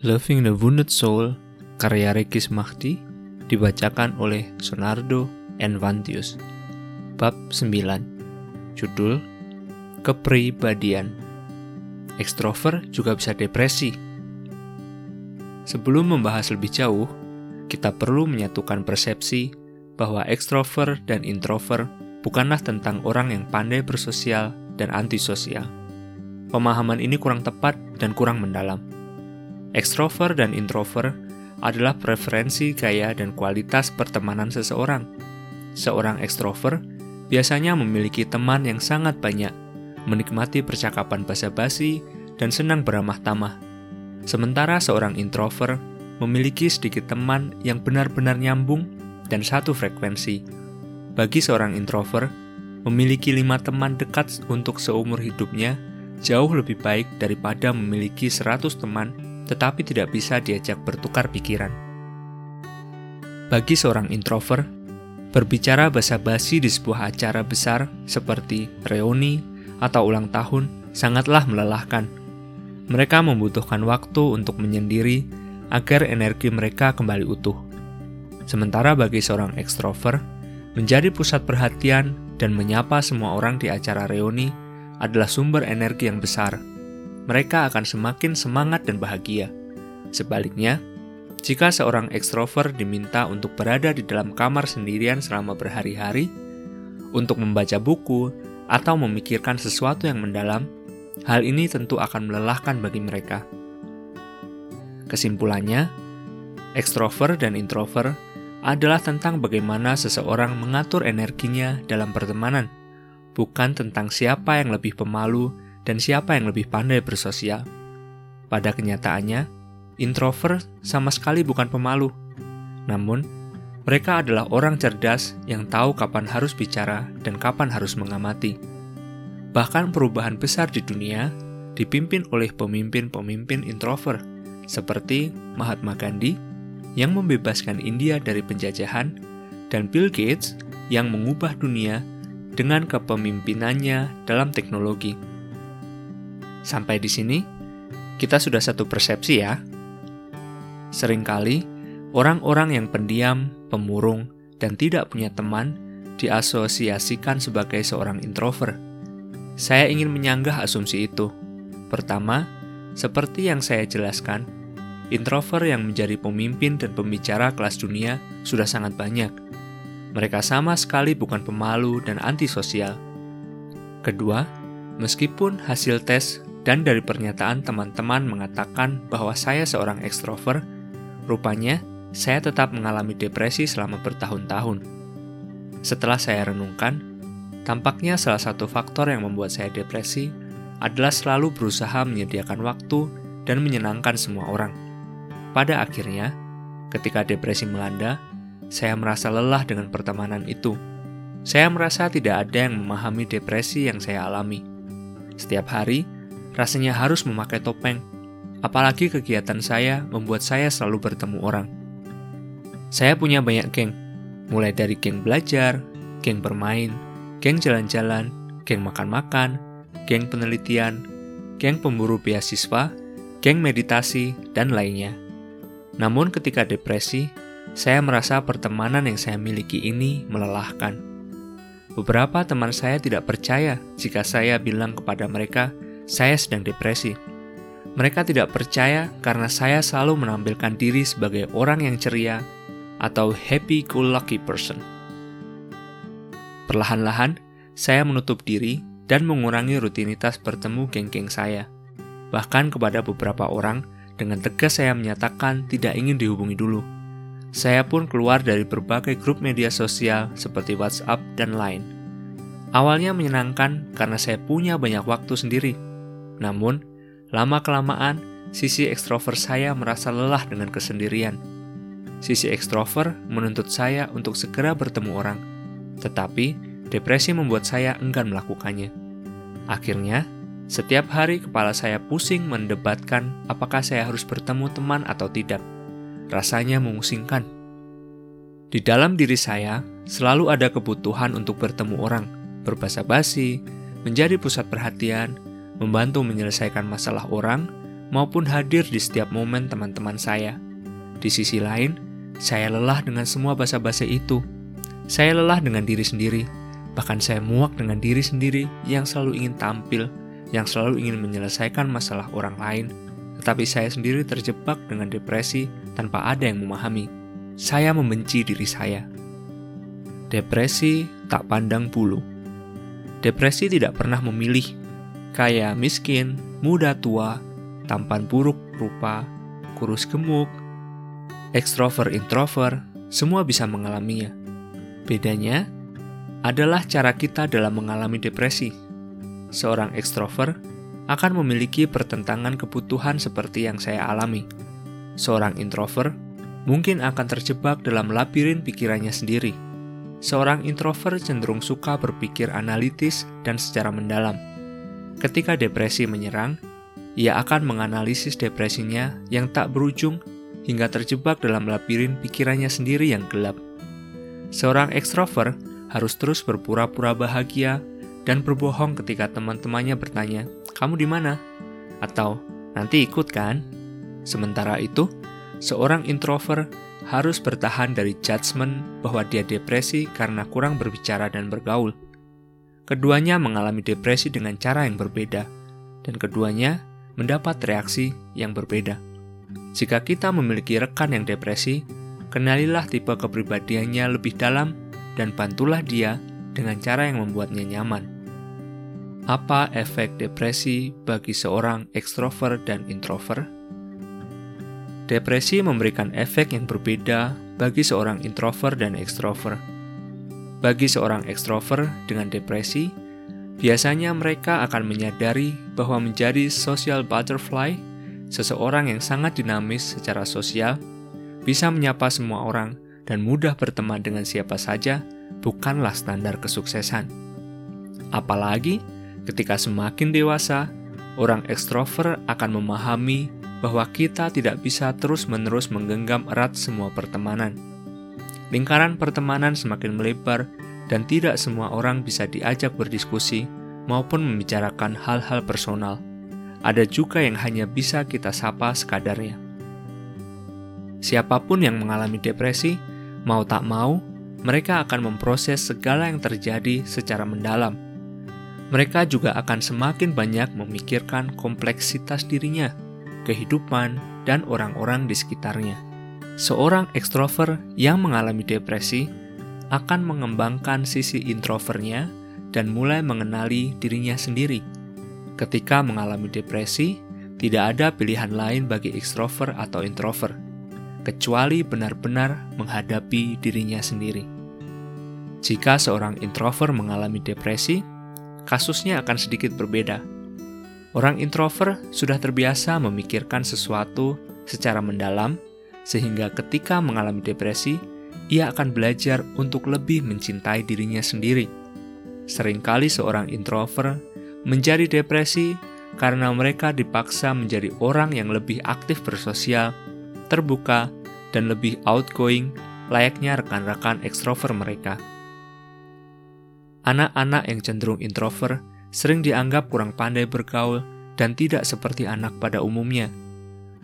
Loving the Wounded Soul, karya Rekis Mahdi, dibacakan oleh Sonardo Envantius. Bab 9 Judul Kepribadian Ekstrover juga bisa depresi. Sebelum membahas lebih jauh, kita perlu menyatukan persepsi bahwa ekstrover dan introver bukanlah tentang orang yang pandai bersosial dan antisosial. Pemahaman ini kurang tepat dan kurang mendalam. Extrovert dan introvert adalah preferensi gaya dan kualitas pertemanan seseorang. Seorang extrovert biasanya memiliki teman yang sangat banyak, menikmati percakapan basa-basi, dan senang beramah tamah. Sementara seorang introvert memiliki sedikit teman yang benar-benar nyambung dan satu frekuensi. Bagi seorang introvert, memiliki lima teman dekat untuk seumur hidupnya jauh lebih baik daripada memiliki 100 teman tetapi tidak bisa diajak bertukar pikiran. Bagi seorang introvert, berbicara basa-basi di sebuah acara besar seperti reuni atau ulang tahun sangatlah melelahkan. Mereka membutuhkan waktu untuk menyendiri agar energi mereka kembali utuh. Sementara bagi seorang ekstrovert, menjadi pusat perhatian dan menyapa semua orang di acara reuni adalah sumber energi yang besar mereka akan semakin semangat dan bahagia. Sebaliknya, jika seorang ekstrovert diminta untuk berada di dalam kamar sendirian selama berhari-hari, untuk membaca buku atau memikirkan sesuatu yang mendalam, hal ini tentu akan melelahkan bagi mereka. Kesimpulannya, ekstrovert dan introvert adalah tentang bagaimana seseorang mengatur energinya dalam pertemanan, bukan tentang siapa yang lebih pemalu dan siapa yang lebih pandai bersosial. Pada kenyataannya, introvert sama sekali bukan pemalu. Namun, mereka adalah orang cerdas yang tahu kapan harus bicara dan kapan harus mengamati. Bahkan perubahan besar di dunia dipimpin oleh pemimpin-pemimpin introvert seperti Mahatma Gandhi yang membebaskan India dari penjajahan dan Bill Gates yang mengubah dunia dengan kepemimpinannya dalam teknologi. Sampai di sini, kita sudah satu persepsi ya. Seringkali, orang-orang yang pendiam, pemurung, dan tidak punya teman diasosiasikan sebagai seorang introvert. Saya ingin menyanggah asumsi itu. Pertama, seperti yang saya jelaskan, introvert yang menjadi pemimpin dan pembicara kelas dunia sudah sangat banyak. Mereka sama sekali bukan pemalu dan antisosial. Kedua, meskipun hasil tes dan dari pernyataan teman-teman mengatakan bahwa saya seorang ekstrovert, rupanya saya tetap mengalami depresi selama bertahun-tahun. Setelah saya renungkan, tampaknya salah satu faktor yang membuat saya depresi adalah selalu berusaha menyediakan waktu dan menyenangkan semua orang. Pada akhirnya, ketika depresi melanda, saya merasa lelah dengan pertemanan itu. Saya merasa tidak ada yang memahami depresi yang saya alami. Setiap hari, rasanya harus memakai topeng. Apalagi kegiatan saya membuat saya selalu bertemu orang. Saya punya banyak geng, mulai dari geng belajar, geng bermain, geng jalan-jalan, geng makan-makan, geng penelitian, geng pemburu beasiswa, geng meditasi, dan lainnya. Namun ketika depresi, saya merasa pertemanan yang saya miliki ini melelahkan. Beberapa teman saya tidak percaya jika saya bilang kepada mereka saya sedang depresi. Mereka tidak percaya karena saya selalu menampilkan diri sebagai orang yang ceria atau happy-go-lucky person. Perlahan-lahan, saya menutup diri dan mengurangi rutinitas bertemu geng-geng saya. Bahkan kepada beberapa orang, dengan tegas saya menyatakan tidak ingin dihubungi dulu. Saya pun keluar dari berbagai grup media sosial seperti WhatsApp dan lain. Awalnya menyenangkan karena saya punya banyak waktu sendiri namun, lama-kelamaan, sisi ekstrovert saya merasa lelah dengan kesendirian. Sisi ekstrovert menuntut saya untuk segera bertemu orang, tetapi depresi membuat saya enggan melakukannya. Akhirnya, setiap hari kepala saya pusing mendebatkan apakah saya harus bertemu teman atau tidak. Rasanya memusingkan. Di dalam diri saya selalu ada kebutuhan untuk bertemu orang, berbahasa basi, menjadi pusat perhatian, membantu menyelesaikan masalah orang, maupun hadir di setiap momen teman-teman saya. Di sisi lain, saya lelah dengan semua basa-basi itu. Saya lelah dengan diri sendiri, bahkan saya muak dengan diri sendiri yang selalu ingin tampil, yang selalu ingin menyelesaikan masalah orang lain, tetapi saya sendiri terjebak dengan depresi tanpa ada yang memahami. Saya membenci diri saya. Depresi tak pandang bulu. Depresi tidak pernah memilih kaya, miskin, muda, tua, tampan buruk rupa, kurus gemuk, ekstrovert, introvert, semua bisa mengalaminya. Bedanya adalah cara kita dalam mengalami depresi. Seorang ekstrovert akan memiliki pertentangan kebutuhan seperti yang saya alami. Seorang introvert mungkin akan terjebak dalam labirin pikirannya sendiri seorang introvert cenderung suka berpikir analitis dan secara mendalam. Ketika depresi menyerang, ia akan menganalisis depresinya yang tak berujung hingga terjebak dalam labirin pikirannya sendiri yang gelap. Seorang ekstrovert harus terus berpura-pura bahagia dan berbohong ketika teman-temannya bertanya, "Kamu di mana?" atau "Nanti ikut kan?" Sementara itu, seorang introvert harus bertahan dari judgement bahwa dia depresi karena kurang berbicara dan bergaul. Keduanya mengalami depresi dengan cara yang berbeda, dan keduanya mendapat reaksi yang berbeda. Jika kita memiliki rekan yang depresi, kenalilah tipe kepribadiannya lebih dalam dan bantulah dia dengan cara yang membuatnya nyaman. Apa efek depresi bagi seorang ekstrovert dan introvert? Depresi memberikan efek yang berbeda bagi seorang introvert dan ekstrovert. Bagi seorang ekstrovert dengan depresi, biasanya mereka akan menyadari bahwa menjadi social butterfly, seseorang yang sangat dinamis secara sosial, bisa menyapa semua orang dan mudah berteman dengan siapa saja, bukanlah standar kesuksesan. Apalagi ketika semakin dewasa, orang ekstrovert akan memahami bahwa kita tidak bisa terus-menerus menggenggam erat semua pertemanan. Lingkaran pertemanan semakin melebar, dan tidak semua orang bisa diajak berdiskusi maupun membicarakan hal-hal personal. Ada juga yang hanya bisa kita sapa sekadarnya. Siapa pun yang mengalami depresi, mau tak mau, mereka akan memproses segala yang terjadi secara mendalam. Mereka juga akan semakin banyak memikirkan kompleksitas dirinya kehidupan, dan orang-orang di sekitarnya. Seorang ekstrovert yang mengalami depresi akan mengembangkan sisi introvertnya dan mulai mengenali dirinya sendiri. Ketika mengalami depresi, tidak ada pilihan lain bagi ekstrovert atau introvert, kecuali benar-benar menghadapi dirinya sendiri. Jika seorang introvert mengalami depresi, kasusnya akan sedikit berbeda Orang introvert sudah terbiasa memikirkan sesuatu secara mendalam, sehingga ketika mengalami depresi, ia akan belajar untuk lebih mencintai dirinya sendiri. Seringkali seorang introvert menjadi depresi karena mereka dipaksa menjadi orang yang lebih aktif bersosial, terbuka, dan lebih outgoing layaknya rekan-rekan ekstrovert mereka. Anak-anak yang cenderung introvert sering dianggap kurang pandai bergaul dan tidak seperti anak pada umumnya.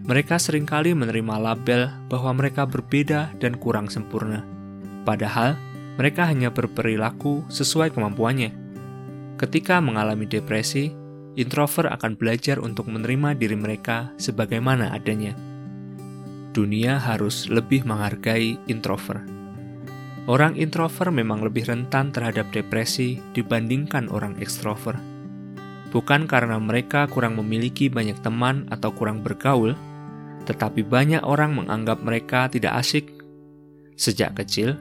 Mereka sering kali menerima label bahwa mereka berbeda dan kurang sempurna, padahal mereka hanya berperilaku sesuai kemampuannya. Ketika mengalami depresi, introvert akan belajar untuk menerima diri mereka sebagaimana adanya. Dunia harus lebih menghargai introvert. Orang introvert memang lebih rentan terhadap depresi dibandingkan orang ekstrovert. Bukan karena mereka kurang memiliki banyak teman atau kurang bergaul, tetapi banyak orang menganggap mereka tidak asik. Sejak kecil,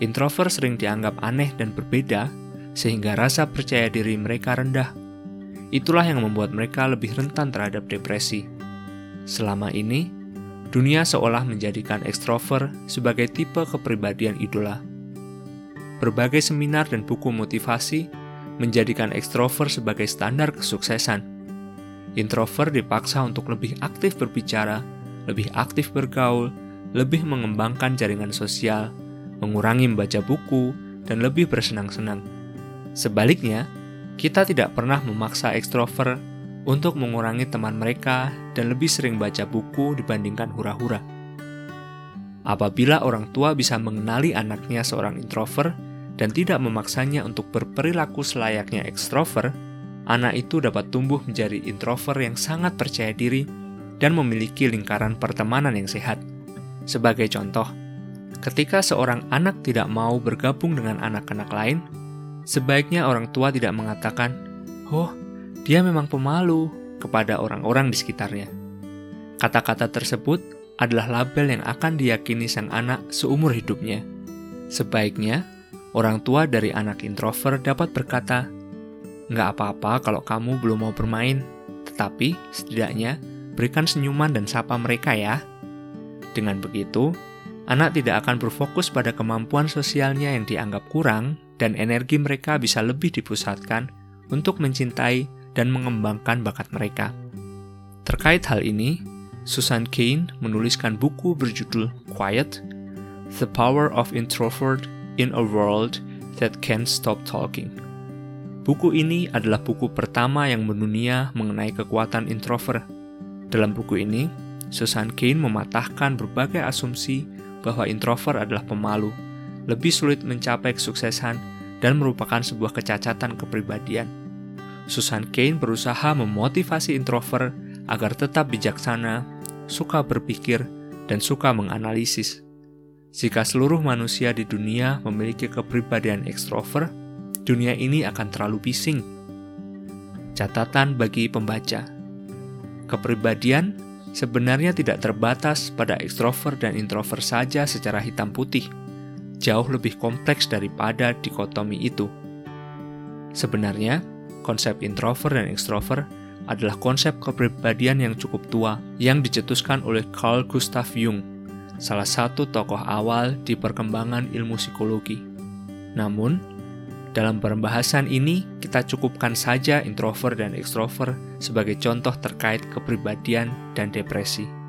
introvert sering dianggap aneh dan berbeda, sehingga rasa percaya diri mereka rendah. Itulah yang membuat mereka lebih rentan terhadap depresi. Selama ini, dunia seolah menjadikan ekstrovert sebagai tipe kepribadian idola. Berbagai seminar dan buku motivasi menjadikan ekstrovert sebagai standar kesuksesan. Introvert dipaksa untuk lebih aktif berbicara, lebih aktif bergaul, lebih mengembangkan jaringan sosial, mengurangi membaca buku, dan lebih bersenang-senang. Sebaliknya, kita tidak pernah memaksa ekstrovert untuk mengurangi teman mereka dan lebih sering baca buku dibandingkan hura-hura. Apabila orang tua bisa mengenali anaknya seorang introvert dan tidak memaksanya untuk berperilaku selayaknya ekstrovert, anak itu dapat tumbuh menjadi introvert yang sangat percaya diri dan memiliki lingkaran pertemanan yang sehat. Sebagai contoh, ketika seorang anak tidak mau bergabung dengan anak-anak lain, sebaiknya orang tua tidak mengatakan, "Oh, dia memang pemalu," kepada orang-orang di sekitarnya. Kata-kata tersebut adalah label yang akan diyakini sang anak seumur hidupnya. Sebaiknya, orang tua dari anak introvert dapat berkata, Nggak apa-apa kalau kamu belum mau bermain, tetapi setidaknya berikan senyuman dan sapa mereka ya. Dengan begitu, anak tidak akan berfokus pada kemampuan sosialnya yang dianggap kurang dan energi mereka bisa lebih dipusatkan untuk mencintai dan mengembangkan bakat mereka. Terkait hal ini, Susan Cain menuliskan buku berjudul Quiet: The Power of Introvert in a World That Can't Stop Talking. Buku ini adalah buku pertama yang mendunia mengenai kekuatan introvert. Dalam buku ini, Susan Cain mematahkan berbagai asumsi bahwa introvert adalah pemalu, lebih sulit mencapai kesuksesan, dan merupakan sebuah kecacatan kepribadian. Susan Cain berusaha memotivasi introvert agar tetap bijaksana, suka berpikir, dan suka menganalisis. Jika seluruh manusia di dunia memiliki kepribadian ekstrovert, dunia ini akan terlalu bising. Catatan bagi pembaca: kepribadian sebenarnya tidak terbatas pada ekstrovert dan introvert saja secara hitam putih, jauh lebih kompleks daripada dikotomi itu. Sebenarnya, konsep introvert dan ekstrovert adalah konsep kepribadian yang cukup tua yang dicetuskan oleh Carl Gustav Jung, salah satu tokoh awal di perkembangan ilmu psikologi. Namun, dalam pembahasan ini kita cukupkan saja introvert dan ekstrovert sebagai contoh terkait kepribadian dan depresi.